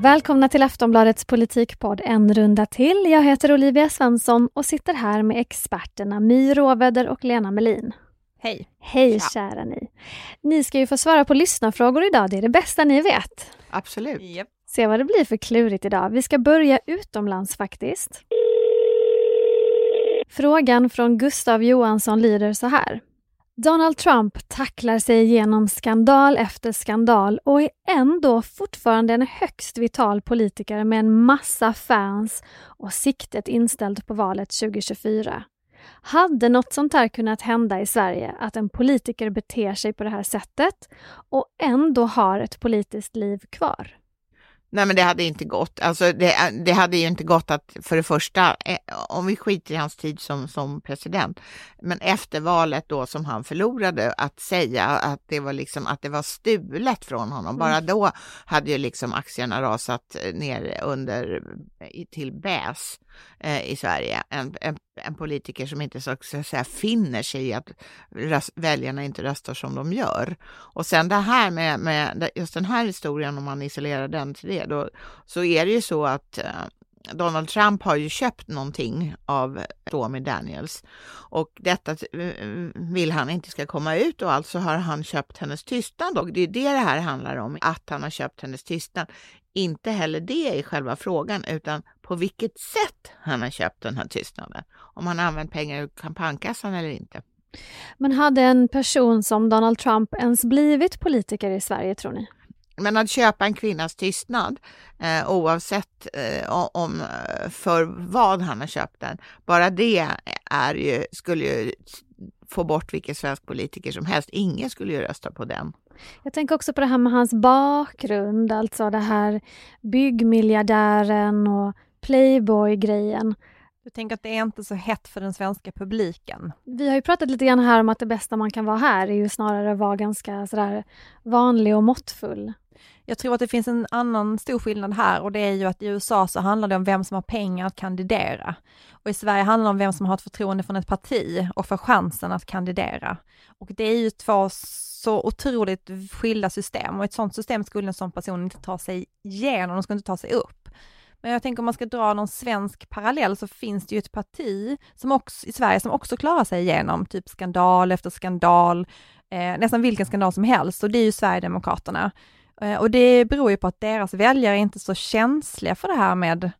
Välkomna till Aftonbladets politikpodd En runda till. Jag heter Olivia Svensson och sitter här med experterna My Råväder och Lena Melin. Hej! Hej Ja. kära ni! Ni ska ju få svara på lyssnarfrågor idag, det är det bästa ni vet. Absolut. Japp. Se vad det blir för klurigt idag. Vi ska börja utomlands faktiskt. Frågan från Gustav Johansson lyder så här. Donald Trump tacklar sig igenom skandal efter skandal och är ändå fortfarande en högst vital politiker med en massa fans och siktet inställt på valet 2024. Hade något sånt här kunnat hända i Sverige, att en politiker beter sig på det här sättet och ändå har ett politiskt liv kvar? Nej men det hade inte gått. Alltså det, det hade ju inte gått att för det första, eh, om vi skiter i hans tid som, som president, men efter valet då som han förlorade, att säga att det var liksom att det var stulet från honom. Bara då hade ju liksom aktierna rasat ner under till bäs eh, i Sverige. En, en, en politiker som inte så att säga finner sig i att röst, väljarna inte röstar som de gör. Och sen det här med, med just den här historien, om man isolerar den till det, då, så är det ju så att eh, Donald Trump har ju köpt någonting av Stormy Daniels och detta eh, vill han inte ska komma ut och alltså har han köpt hennes tystnad och det är det det här handlar om, att han har köpt hennes tystnad. Inte heller det är själva frågan utan på vilket sätt han har köpt den här tystnaden. Om han har använt pengar ur kampanjkassan eller inte. Men hade en person som Donald Trump ens blivit politiker i Sverige tror ni? Men att köpa en kvinnas tystnad, eh, oavsett eh, om eh, för vad han har köpt den, bara det är ju, skulle ju få bort vilken svensk politiker som helst. Ingen skulle ju rösta på den. Jag tänker också på det här med hans bakgrund, alltså det här byggmiljardären och Playboy-grejen. Du tänker att det är inte så hett för den svenska publiken? Vi har ju pratat lite grann här om att det bästa man kan vara här är ju snarare att vara ganska sådär vanlig och måttfull. Jag tror att det finns en annan stor skillnad här och det är ju att i USA så handlar det om vem som har pengar att kandidera. Och i Sverige handlar det om vem som har ett förtroende från ett parti och får chansen att kandidera. Och det är ju två så otroligt skilda system och ett sådant system skulle en sån person inte ta sig igenom, de skulle inte ta sig upp. Men jag tänker om man ska dra någon svensk parallell så finns det ju ett parti som också, i Sverige som också klarar sig igenom typ skandal efter skandal, eh, nästan vilken skandal som helst och det är ju Sverigedemokraterna. Eh, Och det beror ju på att deras väljare är inte så känsliga för det här med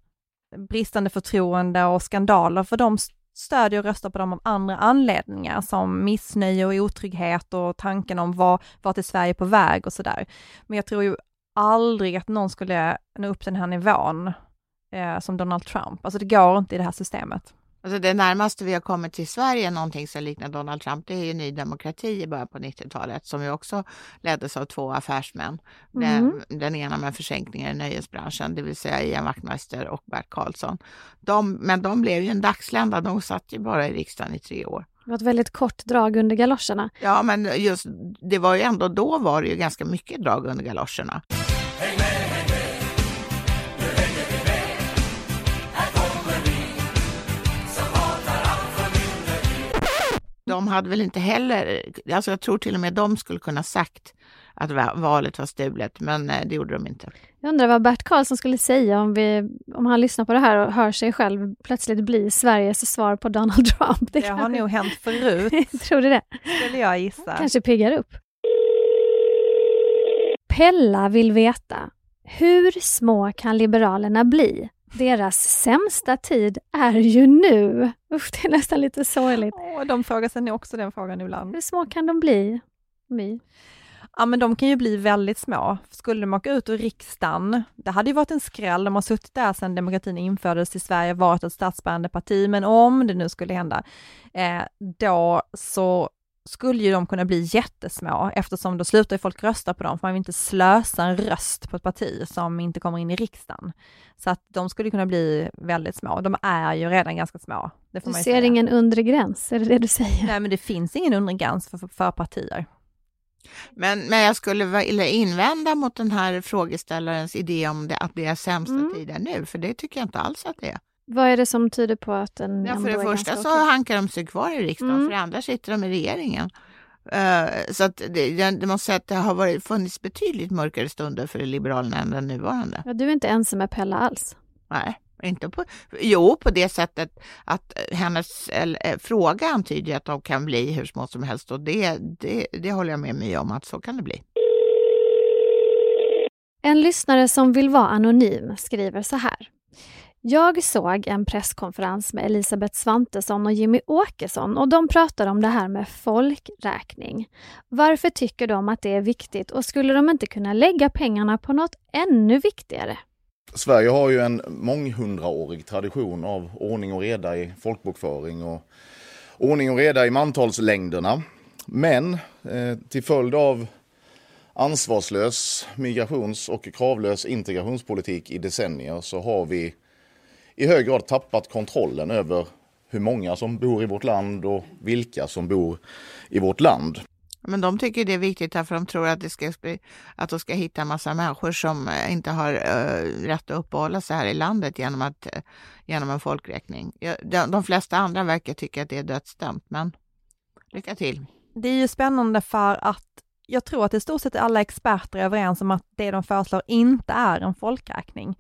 bristande förtroende och skandaler, för de stödjer och röstar på dem av andra anledningar, som missnöje och otrygghet och tanken om vad, vart är Sverige på väg och sådär. Men jag tror ju aldrig att någon skulle nå upp till den här nivån eh, som Donald Trump. Alltså det går inte i det här systemet. Alltså det närmaste vi har kommit till Sverige någonting som liknar Donald Trump, det är ju Ny Demokrati i början på 90-talet som ju också leddes av två affärsmän. Mm. Den, den ena med försänkningar i nöjesbranschen, det vill säga Ian Wachtmeister och Bert Karlsson. De, men de blev ju en dagslända, de satt ju bara i riksdagen i tre år. Det var ett väldigt kort drag under galoscherna. Ja, men just det var ju ändå då var det ju ganska mycket drag under galoscherna. De hade väl inte heller, alltså jag tror till och med de skulle kunna sagt att va- valet var stulet, men eh, det gjorde de inte. Jag undrar vad Bert Karlsson skulle säga om, vi, om han lyssnar på det här och hör sig själv plötsligt bli Sveriges svar på Donald Trump. Det har nog hänt förut, Tror du det? skulle jag gissa. Kanske piggar upp. Pella vill veta, hur små kan Liberalerna bli? Deras sämsta tid är ju nu. Usch, det är nästan lite sorgligt. Åh, de frågar sig också den frågan ibland. Hur små kan de bli? My? Ja men de kan ju bli väldigt små. Skulle de åka ut ur riksdagen, det hade ju varit en skräll, de har suttit där sedan demokratin infördes i Sverige, varit ett statsbärande parti, men om det nu skulle hända, eh, då så skulle ju de kunna bli jättesmå eftersom då slutar ju folk rösta på dem, för man vill inte slösa en röst på ett parti som inte kommer in i riksdagen. Så att de skulle kunna bli väldigt små. De är ju redan ganska små. Det får Du man ju ser säga. ingen undre gräns, är det det du säger? Nej men det finns ingen undre gräns för, för, för partier. Men, men jag skulle vilja invända mot den här frågeställarens idé om det, att det är sämsta Mm. tiden nu, för det tycker jag inte alls att det är. Vad är det som tyder på att den Ja, för det första så okej? hankar de sig kvar i riksdagen, Mm. för det andra sitter de i regeringen. Eh, så att det, det måste säga att det har varit, funnits betydligt mörkare stunder för Liberalerna än den nuvarande. Ja, du är inte ensam med Pella alls. Nej, inte på... Jo, på det sättet att hennes eller, eh, fråga antyder att de kan bli hur små som helst och det, det, det håller jag med mig om att så kan det bli. En lyssnare som vill vara anonym skriver så här. Jag såg en presskonferens med Elisabeth Svantesson och Jimmy Åkesson och de pratar om det här med folkräkning. Varför tycker de att det är viktigt och skulle de inte kunna lägga pengarna på något ännu viktigare? Sverige har ju en månghundraårig tradition av ordning och reda i folkbokföring och ordning och reda i mantalslängderna. Men eh, till följd av ansvarslös migrations och kravlös integrationspolitik i decennier så har vi i hög grad tappat kontrollen över hur många som bor i vårt land och vilka som bor i vårt land. Men de tycker det är viktigt därför de tror att, det ska, att de ska hitta en massa människor som eh, inte har eh, rätt att uppehålla sig här i landet genom, att, eh, genom en folkräkning. Ja, de, de flesta andra verkar tycka att det är dödsdömt, men lycka till. Det är ju spännande för att jag tror att i stort sett alla experter är överens om att det de föreslår inte är en folkräkning,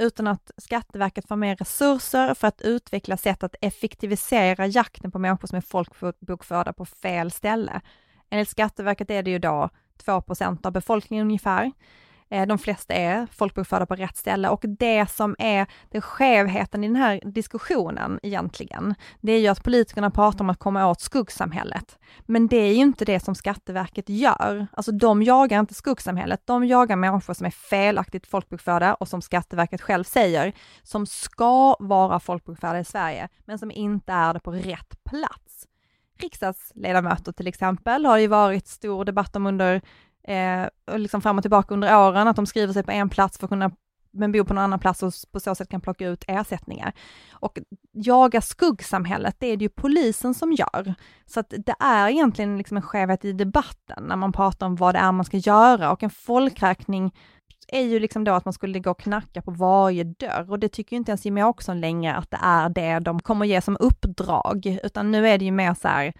utan att Skatteverket får mer resurser för att utveckla sätt att effektivisera jakten på människor som är folkbokförda på fel ställe. Enligt Skatteverket är det ju då 2% av befolkningen ungefär. Eh, de flesta är folkbokförda på rätt ställe och det som är den skevheten i den här diskussionen egentligen, det är ju att politikerna pratar om att komma åt skuggsamhället. Men det är ju inte det som Skatteverket gör. Alltså de jagar inte skuggsamhället, de jagar människor som är felaktigt folkbokförda och som Skatteverket själv säger, som ska vara folkbokförda i Sverige, men som inte är det på rätt plats. Riksdagsledamöter till exempel har ju varit stor debatt om under, eh, och liksom fram och tillbaka under åren, att de skriver sig på en plats för att kunna men bor på någon annan plats och på så sätt kan plocka ut ersättningar. Och jaga skuggsamhället, det är det ju polisen som gör. Så att det är egentligen liksom en skevhet i debatten när man pratar om vad det är man ska göra och en folkräkning är ju liksom då att man skulle gå och knacka på varje dörr och det tycker ju inte ens Jimmie Åkesson längre att det är det de kommer ge som uppdrag, utan nu är det ju mer så här,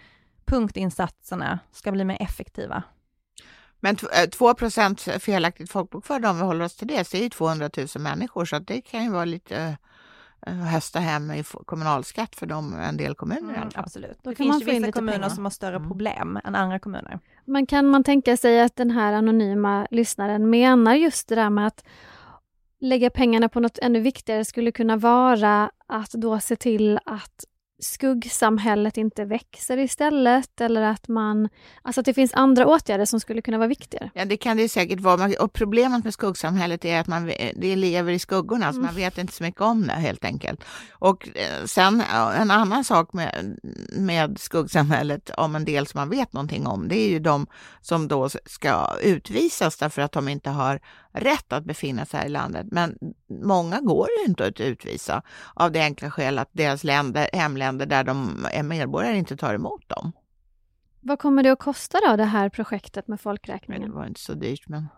punktinsatserna ska bli mer effektiva. Men t- eh, 2 procent felaktigt folkbokförda, om vi håller oss till det, så är ju 200 000 människor, så att det kan ju vara lite eh, hösta hem i kommunalskatt för dem, en del kommuner i alla fall. absolut. Då Det kan man finns få ju vissa kommuner pengar. som har större Mm. problem än andra kommuner. Men kan man tänka sig att den här anonyma lyssnaren menar just det där med att lägga pengarna på något ännu viktigare skulle kunna vara att då se till att skuggsamhället inte växer istället eller att man, alltså att det finns andra åtgärder som skulle kunna vara viktigare. Ja, det kan det säkert vara. Och problemet med skuggsamhället är att man det lever i skuggorna, så Mm. man vet inte så mycket om det helt enkelt. Och eh, sen ja, en annan sak med, med skuggsamhället, om en del som man vet någonting om, det är ju de som då ska utvisas därför att de inte har rätt att befinna sig här i landet. Men många går ju inte att utvisa av det enkla skäl att deras länder, hemländer där de är medborgare inte tar emot dem. Vad kommer det att kosta då, det här projektet med Men det folkräkningen? var inte så dyrt, men...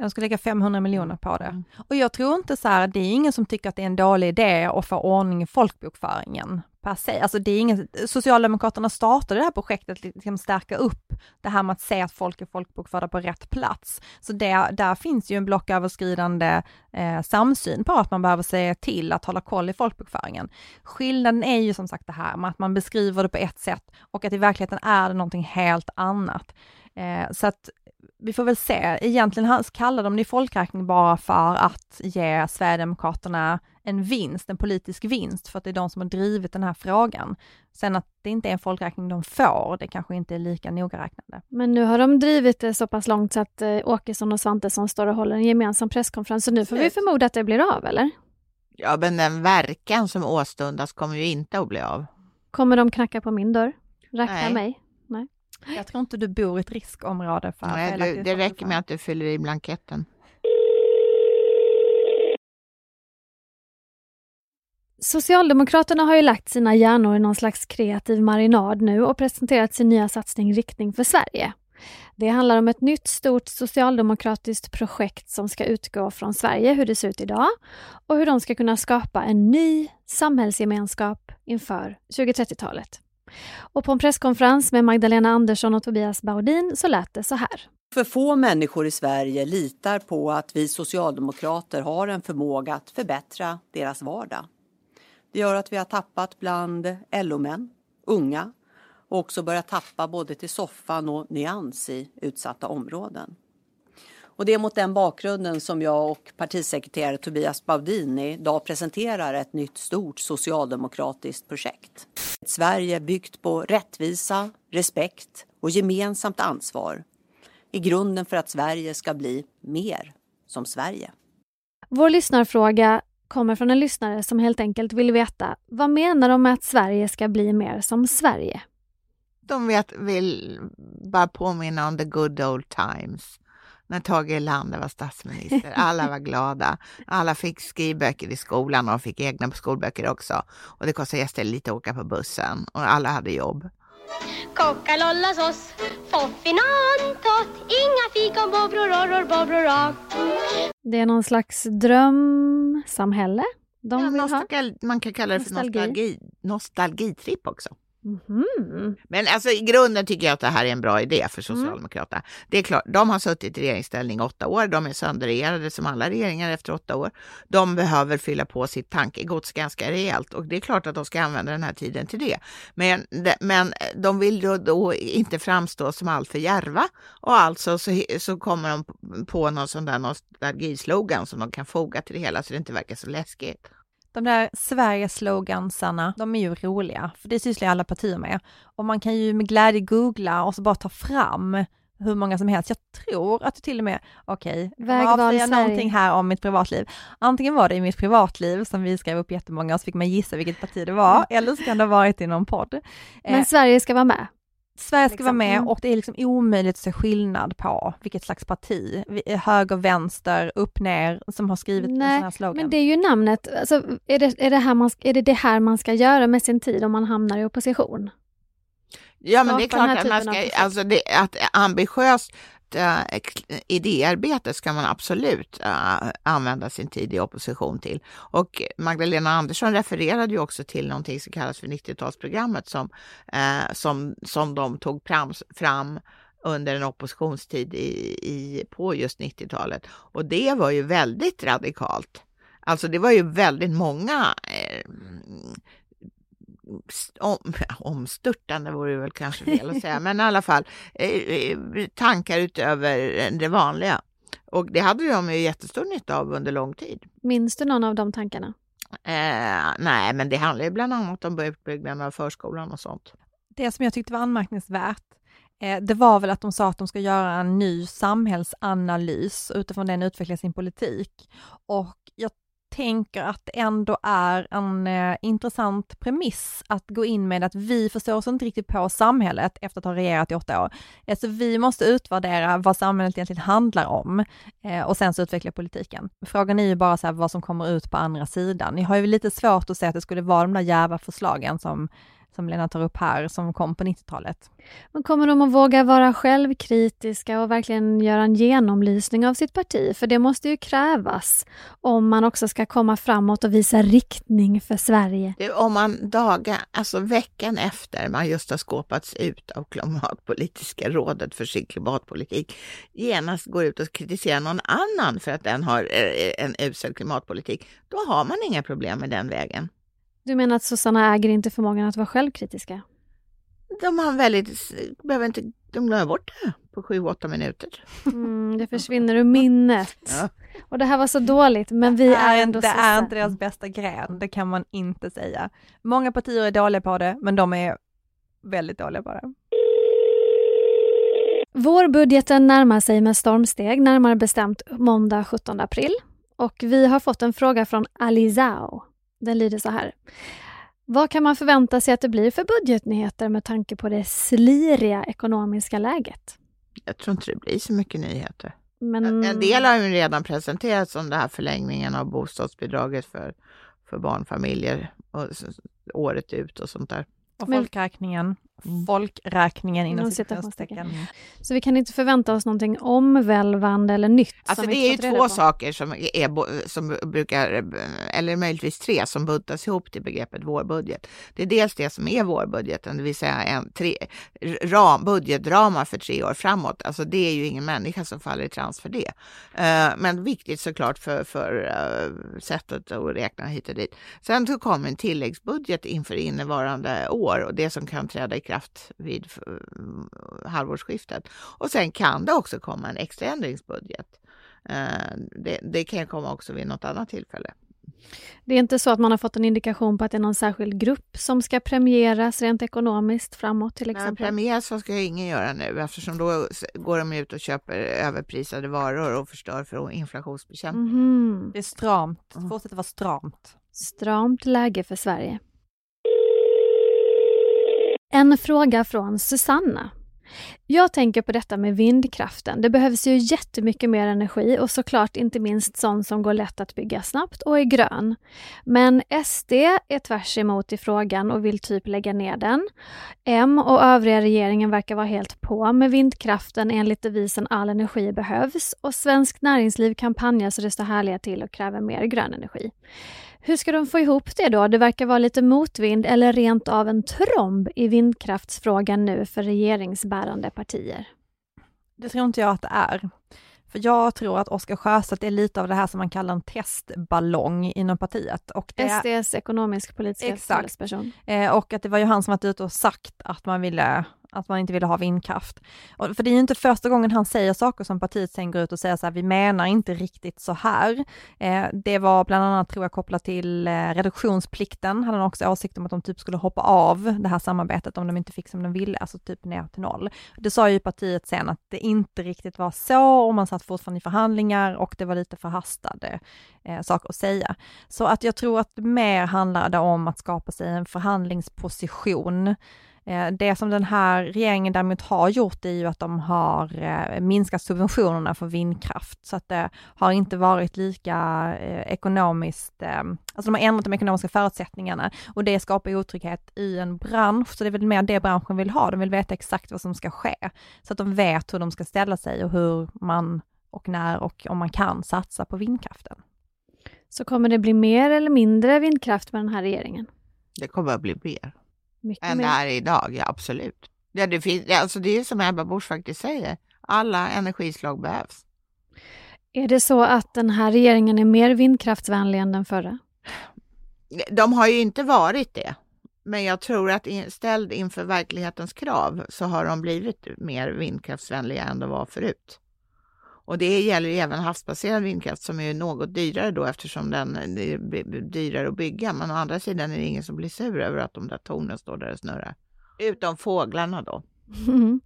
De ska lägga 500 miljoner på det. Mm. Och jag tror inte så här, det är ingen som tycker att det är en dålig idé att få ordning i folkbokföringen per se. Alltså det är ingen, Socialdemokraterna startade det här projektet att liksom stärka upp det här med att se att folk är folkbokförda på rätt plats. Så det, där finns ju en blocköverskridande eh, samsyn på att man behöver se till att hålla koll i folkbokföringen. Skillnaden är ju som sagt det här med att man beskriver det på ett sätt och att i verkligheten är det någonting helt annat. Eh, så att vi får väl se. Egentligen hans- kallar de det folkräkning bara för att ge Sverigedemokraterna en vinst, en politisk vinst, för att det är de som har drivit den här frågan. Sen att det inte är en folkräkning de får, det kanske inte är lika nogräknande. Men nu har de drivit det så pass långt så att eh, Åkesson och Svantesson står och håller en gemensam presskonferens, så nu får vi förmoda att det blir av, eller? Ja, men den verkan som åstundas kommer ju inte att bli av. Kommer de knacka på min dörr? Räkna Nej. mig? Jag tror inte du bor i ett riskområde för Nej, felaktig det, räcker med att du fyller i blanketten. Socialdemokraterna har ju lagt sina hjärnor i någon slags kreativ marinad nu och presenterat sin nya satsning Riktning för Sverige. Det handlar om ett nytt stort socialdemokratiskt projekt som ska utgå från Sverige, hur det ser ut idag och hur de ska kunna skapa en ny samhällsgemenskap inför 2030-talet. Och på en presskonferens med Magdalena Andersson och Tobias Baudin så lät det så här. För få människor i Sverige litar på att vi socialdemokrater har en förmåga att förbättra deras vardag. Det gör att vi har tappat bland LO-män, unga och också börjat tappa både till soffan och nyans i utsatta områden. Och det är mot den bakgrunden som jag och partisekreterare Tobias Baudin idag presenterar ett nytt stort socialdemokratiskt projekt. Ett Sverige byggt på rättvisa, respekt och gemensamt ansvar i grunden för att Sverige ska bli mer som Sverige. Vår lyssnarfråga kommer från en lyssnare som helt enkelt vill veta vad menar de med att Sverige ska bli mer som Sverige? De vet, vill bara påminna om the good old times. När Tage Erlander var statsminister. Alla var glada. Alla fick skrivböcker i skolan och fick egna skolböcker också. Och det kostade jättelite lite att åka på bussen och alla hade jobb. Kockalollasås, foffinantott Inga fikon, bobrororor, bobrora Det är någon slags drömsamhälle de Ja, vill ha. nostalgi, man kan kalla det för Nostalgi. nostalgi, nostalgitripp också. Mhm. Men alltså i grunden tycker jag att det här är en bra idé för Socialdemokraterna. Det är klart, de har suttit i regeringsställning åtta år. De är sönderregerade som alla regeringar efter åtta år. De behöver fylla på sitt tankegods ganska rejält och det är klart att de ska använda den här tiden till det. Men, de- men de vill då, då inte framstå som alltför djärva och alltså så, så kommer de på någon sån där nostalgislogan som de kan foga till det hela så det inte verkar så läskigt. De där Sverige-slogansarna, de är ju roliga, för det sysslar ju alla partier med. Och man kan ju med glädje googla och så bara ta fram hur många som helst. Jag tror att det till och med, okej, okay, avslöja någonting här om mitt privatliv. Antingen var det i mitt privatliv som vi skrev upp jättemånga och så fick man gissa vilket parti det var, eller så kan det ha varit i någon podd. Men Eh, Sverige ska vara med. Sverige ska liksom. vara med Mm. och det är liksom omöjligt att se skillnad på vilket slags parti, höger, vänster, upp, ner, som har skrivit en Nej, sån här slogan. Men det är ju namnet. Alltså, är, det, är, det här man, är det det här man ska göra med sin tid om man hamnar i opposition? Ja, men det är klart att man ska, alltså det, att ambitiöst äh, idéarbete ska man absolut äh, använda sin tid i opposition till. Och Magdalena Andersson refererade ju också till någonting som kallas för 90-talsprogrammet som, äh, som, som de tog fram, fram under en oppositionstid i, i, på just 90-talet. Och det var ju väldigt radikalt. Alltså det var ju väldigt många eh, om, omstörtande vore det väl kanske fel att säga, men i alla fall eh, eh, tankar utöver det vanliga. Och det hade de ju jättestor nytta av under lång tid. Minns du någon av de tankarna? Eh, nej, men det handlar ju bland annat om utbyggnaden av förskolan och sånt. Det som jag tyckte var anmärkningsvärt, eh, det var väl att de sa att de ska göra en ny samhällsanalys utifrån den utveckla sin politik. Och jag tänker att det ändå är en eh, intressant premiss att gå in med att vi förstår oss inte riktigt på samhället efter att ha regerat i åtta år. Eh, så vi måste utvärdera vad samhället egentligen handlar om eh, och sen så utveckla politiken. Frågan är ju bara så här vad som kommer ut på andra sidan. Ni har ju lite svårt att se att det skulle vara de där djärva förslagen som som Lena tar upp här, som kom på 90-talet. Men kommer de att våga vara självkritiska och verkligen göra en genomlysning av sitt parti? För det måste ju krävas om man också ska komma framåt och visa riktning för Sverige. Om man dagar, alltså veckan efter man just har skåpats ut av klimatpolitiska rådet för sin klimatpolitik, genast går ut och kritiserar någon annan för att den har eh, en usel klimatpolitik, då har man inga problem med den vägen. Du menar att sossarna äger inte förmågan att vara självkritiska? De har väldigt, behöver inte, de glömmer bort det på sju, åtta minuter. Mm, det försvinner ur minnet. Ja. Och det här var så dåligt, men vi det är är, ändå det är inte deras bästa gren, det kan man inte säga. Många partier är dåliga på det, men de är väldigt dåliga på det. Vårbudgeten närmar sig med stormsteg, närmare bestämt måndag 17 april. Och vi har fått en fråga från Alizao. Den lyder så här. Vad kan man förvänta sig att det blir för budgetnyheter med tanke på det sliriga ekonomiska läget? Jag tror inte det blir så mycket nyheter. Men... En del har ju redan presenterats som den här förlängningen av bostadsbidraget för, för barnfamiljer och, året ut och sånt där. Och folkräkningen, folkräkningen inom Inom citationstecken. citationstecken. Så vi kan inte förvänta oss någonting omvälvande eller nytt? Alltså det är ju två på. saker som, är, som brukar, eller möjligtvis tre, som buntas ihop till begreppet vårbudget. Det är dels det som är vårbudgeten, det vill säga en tre, ram, budgetramar för tre år framåt. Alltså det är ju ingen människa som faller i trans för det. Eh, men viktigt såklart för, för eh, sättet att räkna hit och dit. Sen så kommer en tilläggsbudget inför innevarande år och det som kan träda i kraft vid eh, halvårsskiftet. Och sen kan det också komma en extra ändringsbudget. Eh, Det, det kan komma också vid något annat tillfälle. Det är inte så att man har fått en indikation på att det är någon särskild grupp som ska premieras rent ekonomiskt framåt till Men exempel? premiär så ska ingen göra nu eftersom då går de ut och köper överprisade varor och förstör för inflationsbekämpning. Mhm. Det är stramt, Mm. fortsätter vara stramt. Stramt läge för Sverige. En fråga från Susanna. Jag tänker på detta med vindkraften. Det behövs ju jättemycket mer energi och såklart inte minst sån som går lätt att bygga snabbt och är grön. Men SD är tvärs emot i frågan och vill typ lägga ner den. M och övriga regeringen verkar vara helt på med vindkraften enligt devisen all energi behövs och Svenskt Näringsliv kampanjar så det står härliga till och kräver mer grön energi. Hur ska de få ihop det då? Det verkar vara lite motvind eller rent av en tromb i vindkraftsfrågan nu för regeringsbärande partier. Det tror inte jag att det är. För jag tror att Oscar Sjöstedt är lite av det här som man kallar en testballong inom partiet. Och, det är, SDs ekonomisk-politiska talesperson. eh, och att det var ju han som varit ute och sagt att man ville att man inte ville ha vindkraft. Och, för det är ju inte första gången han säger saker som partiet sen går ut och säger så här, vi menar inte riktigt så här. Eh, det var bland annat, tror jag, kopplat till eh, reduktionsplikten, hade han också åsikt om att de typ skulle hoppa av det här samarbetet om de inte fick som de ville, alltså typ ner till noll. Det sa ju partiet sen att det inte riktigt var så och man satt fortfarande i förhandlingar och det var lite förhastade eh, saker att säga. Så att jag tror att mer handlade om att skapa sig en förhandlingsposition. Eh, Det som den här regeringen däremot har gjort är ju att de har eh, minskat subventionerna för vindkraft, så att det har inte varit lika eh, ekonomiskt, alltså de har ändrat de ekonomiska förutsättningarna. Och det skapar otrygghet i en bransch, så det är väl mer det branschen vill ha, de vill veta exakt vad som ska ske, så att de vet hur de ska ställa sig och hur man och när och om man kan satsa på vindkraften. Så kommer det bli mer eller mindre vindkraft med den här regeringen? Det kommer att bli mer Mycket än det mer. är idag, ja absolut. Ja, det, finns, alltså det är som Ebba Busch faktiskt säger, alla energislag behövs. Är det så att den här regeringen är mer vindkraftsvänlig än den förra? De har ju inte varit det, men jag tror att in- ställd inför verklighetens krav så har de blivit mer vindkraftsvänliga än de var förut. Och det gäller även havsbaserad vindkraft som är något dyrare då eftersom den är dyrare att bygga. Men å andra sidan är det ingen som blir sur över att de där tornen står där och snurrar. Utom fåglarna då. Mm.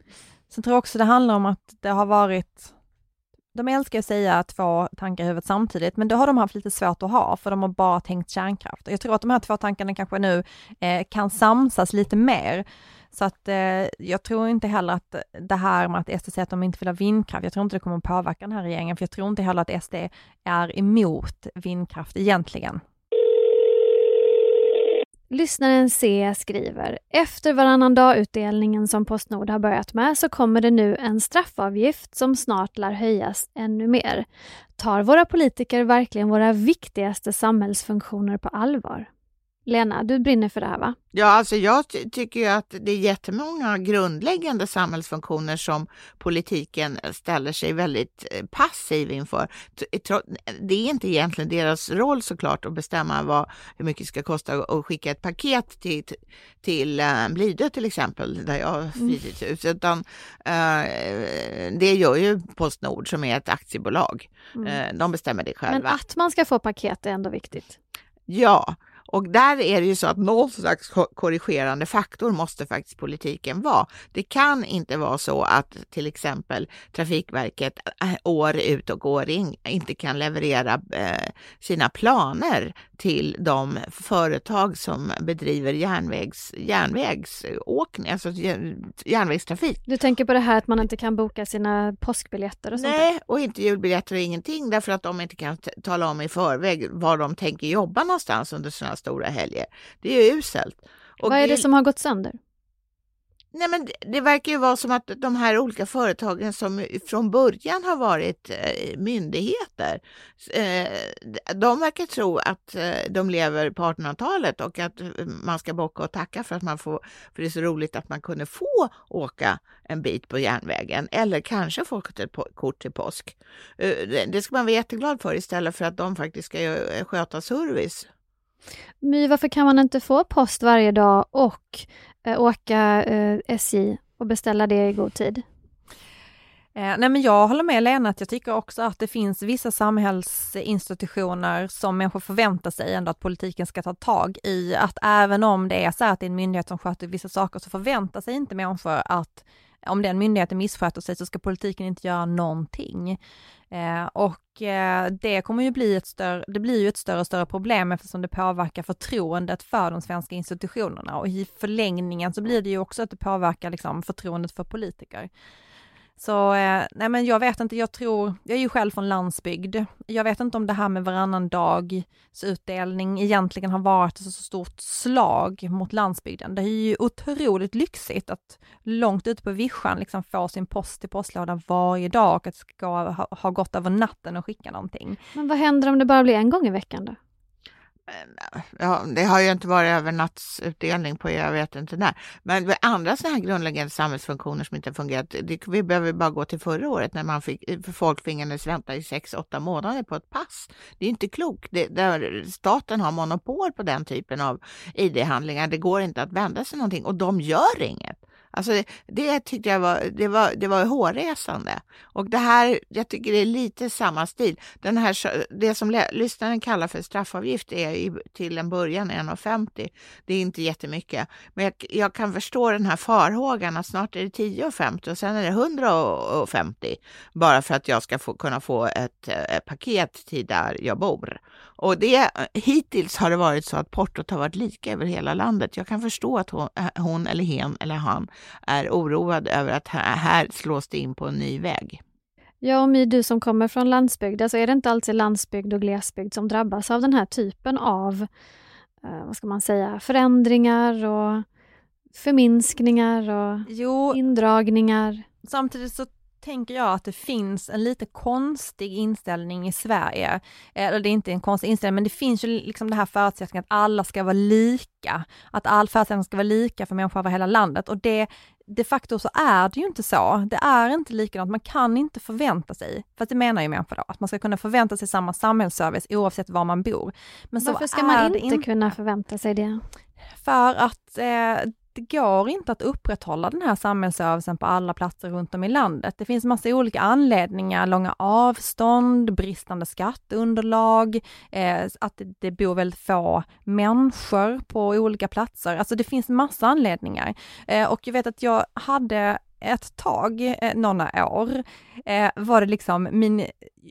Sen tror jag också det handlar om att det har varit, de älskar att säga två tankar i huvudet samtidigt, men det har de haft lite svårt att ha, för de har bara tänkt kärnkraft. Och jag tror att de här två tankarna kanske nu eh, kan samsas lite mer. Så att eh, jag tror inte heller att det här med att SD säger att de inte vill ha vindkraft, jag tror inte det kommer att påverka den här regeringen, för jag tror inte heller att SD är emot vindkraft egentligen. Lyssnaren C skriver, efter varannan dag-utdelningen som Postnord har börjat med så kommer det nu en straffavgift som snart lär höjas ännu mer. Tar våra politiker verkligen våra viktigaste samhällsfunktioner på allvar? Lena, du brinner för det här va? Ja, alltså jag ty- tycker ju att det är jättemånga grundläggande samhällsfunktioner som politiken ställer sig väldigt eh, passiv inför. Det är inte egentligen deras roll såklart att bestämma vad, hur mycket det ska kosta att- skicka ett paket till, till eh, Blidö till exempel, där jag har fritidshus, utan eh, det gör ju Postnord som är ett aktiebolag. Mm. De bestämmer det Men själva. att man ska få paket är ändå viktigt. Ja, Och där är det ju så att någon slags korrigerande faktor måste faktiskt politiken vara. Det kan inte vara så att till exempel Trafikverket äh, år ut och år in inte kan leverera eh, sina planer till de företag som bedriver järnvägs, järnvägsåkning, alltså järnvägstrafik. Du tänker på det här att man inte kan boka sina påskbiljetter och sånt? Nej, och inte julbiljetter och ingenting därför att de inte kan tala om i förväg var de tänker jobba någonstans under sina stora helger. Det är ju uselt. Och Vad är det som har gått sönder? Nej, men det, det, verkar ju vara som att de här olika företagen som från början har varit eh, myndigheter, eh, de verkar tro att eh, de lever på 1800-talet och att man ska bocka och tacka för att man får, för det är så roligt att man kunde få åka en bit på järnvägen eller kanske få ett kort till påsk. Eh, det ska man vara jätteglad för istället för att de faktiskt ska eh, sköta service My, varför kan man inte få post varje dag och eh, åka eh, SJ och beställa det i god tid? Eh, nej men jag håller med Lena att jag tycker också att det finns vissa samhällsinstitutioner som människor förväntar sig ändå att politiken ska ta tag i. Att även om det är så att det är en myndighet som sköter vissa saker så förväntar sig inte människor att om den myndigheten missköter sig så ska politiken inte göra någonting. Eh, och eh, det kommer ju bli ett större, det blir ju ett större och större problem eftersom det påverkar förtroendet för de svenska institutionerna och i förlängningen så blir det ju också att det påverkar liksom förtroendet för politiker. Så eh, nej men jag vet inte, jag tror, jag är ju själv från landsbygd. Jag vet inte om det här med varannan dags utdelning egentligen har varit ett så stort slag mot landsbygden. Det är ju otroligt lyxigt att långt ute på vischan liksom få sin post i postlådan varje dag och att det ska ha, ha gått över natten och skicka någonting. Men vad händer om det bara blir en gång i veckan då? Eh, ja, det har ju inte varit övernattsutdelning på jag vet inte när. Men andra sådana här grundläggande samhällsfunktioner som inte fungerat, det, vi behöver bara gå till förra året när man fick, eh, folk tvingades vänta i sex, åtta månader på ett pass. Det är inte klokt. Det, där staten har monopol på den typen av ID-handlingar. Det går inte att vända sig någonting och de gör inget. Alltså det, det tyckte jag var, det var, det var hårresande. Och det här, jag tycker det är lite samma stil. Den här, det som lyssnaren kallar för straffavgift är i, till en början 1,50. Det är inte jättemycket. Men jag, jag, kan förstå den här farhågan att snart är det 10,50 och sen är det 150 bara för att jag ska få, kunna få ett, ett paket till där jag bor. Och det, hittills har det varit så att portot har varit lika över hela landet. Jag kan förstå att hon, eh, hon eller hen eller han är oroad över att här, här slås det in på en ny väg. Ja, och My, du som kommer från landsbygd, alltså är det inte alltid landsbygd och glesbygd som drabbas av den här typen av, eh, vad ska man säga, förändringar och förminskningar och jo, indragningar? Samtidigt så tänker jag att det finns en lite konstig inställning i Sverige. Eller det är inte en konstig inställning, men det finns ju liksom det här förutsättningen att alla ska vara lika. Att all förutsättning ska vara lika för människor över hela landet och det de facto så är det ju inte så. Det är inte likadant. Man kan inte förvänta sig, för det menar ju människor då, att man ska kunna förvänta sig samma samhällsservice oavsett var man bor. Men Varför ska man inte, inte kunna förvänta sig det? För att eh, det går inte att upprätthålla den här samhällsservicen på alla platser runt om i landet. Det finns massa olika anledningar, långa avstånd, bristande skatteunderlag, eh, att det, bor väldigt få människor på olika platser. Alltså det finns massa anledningar. Eh, och jag vet att jag hade ett tag, eh, några år, eh, var det liksom min,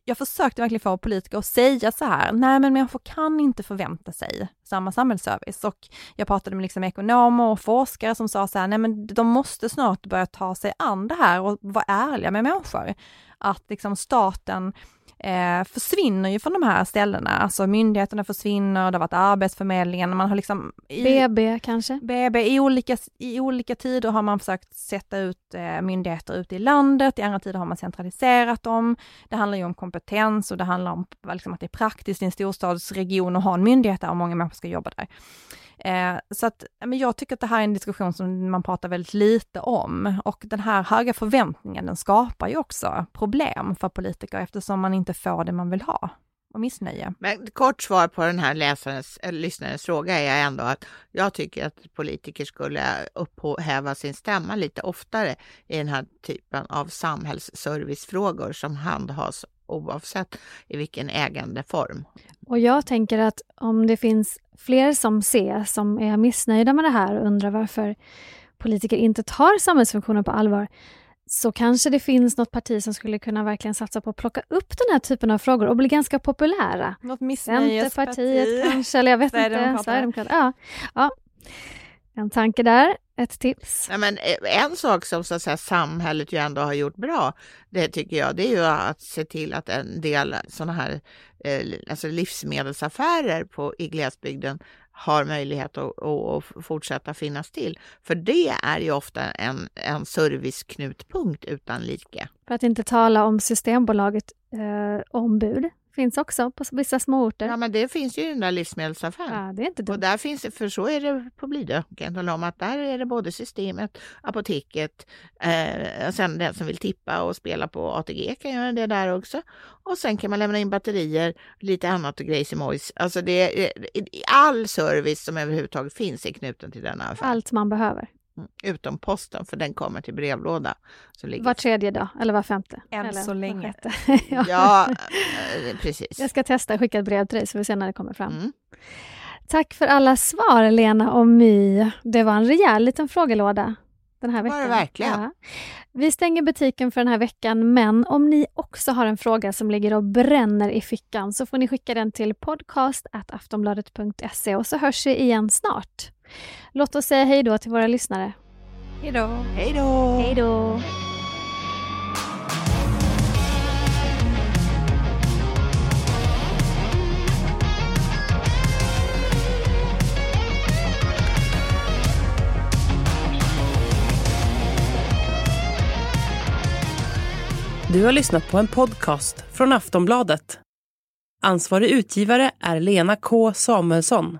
jag försökte verkligen få politiker att säga så här, nej men människor kan inte förvänta sig samma samhällsservice och jag pratade med liksom ekonomer och forskare som sa så här, nej men de måste snart börja ta sig an det här och vara ärliga med människor. Att liksom staten eh, försvinner ju från de här ställena, alltså myndigheterna försvinner, det har varit Arbetsförmedlingen, man har liksom... I, BB kanske? BB, i olika, i olika tider har man försökt sätta ut eh, myndigheter ute i landet, i andra tider har man centraliserat dem. Det handlar ju om kompetens och det handlar om liksom, att det är praktiskt i en storstadsregion att ha en myndighet där och många människor ska jobba där. Eh, så att, men jag tycker att det här är en diskussion som man pratar väldigt lite om och den här höga förväntningen den skapar ju också problem för politiker eftersom man inte får det man vill ha och missnöje. Men kort svar på den här läsarens, eller lyssnarens fråga är ändå att jag tycker att politiker skulle upphäva sin stämma lite oftare i den här typen av samhällsservicefrågor som handhas oavsett i vilken ägandeform. Och jag tänker att om det finns fler som ser, som är missnöjda med det här och undrar varför politiker inte tar samhällsfunktioner på allvar, så kanske det finns något parti som skulle kunna verkligen satsa på att plocka upp den här typen av frågor och bli ganska populära. Något Centerpartiet kanske, eller jag vet inte. Sverigedemokraterna. Ja. ja. En tanke där, ett tips. Ja, men eh, en sak som så att säga, samhället ju ändå har gjort bra, det tycker jag, det är ju att se till att en del sådana här Eh, alltså livsmedelsaffärer på, i glesbygden har möjlighet att, att, fortsätta finnas till. För det är ju ofta en, en serviceknutpunkt utan like. För att inte tala om Systembolaget eh, ombud Finns också på vissa småorter. Ja, men det finns ju i den där livsmedelsaffären. Ja, det är inte dumt. Och där finns för så är det på Blidö, kan jag om, att där är det både systemet, apoteket, eh, sen den som vill tippa och spela på ATG kan göra det där också. Och sen kan man lämna in batterier, lite annat och grejs mojs. Alltså det all service som överhuvudtaget finns är knuten till denna affär. Allt man behöver. Mm, utom posten, för den kommer till brevlåda. Så ligger... Var tredje dag, eller var femte? Än eller så länge. ja, ja eh, precis. Jag ska testa att skicka ett brev till dig, så vi ser när det kommer fram. Mm. Tack för alla svar, Lena och My. Det var en rejäl liten frågelåda den här veckan. Var det verkligen? Ja. Vi stänger butiken för den här veckan, men om ni också har en fråga som ligger och bränner i fickan så får ni skicka den till podcast.aftonbladet.se och så hörs vi igen snart. Låt oss säga hej då till våra lyssnare. Hej då! Hej då! Hej då! Du har lyssnat på en podcast från Aftonbladet. Ansvarig utgivare är Lena K Samuelsson.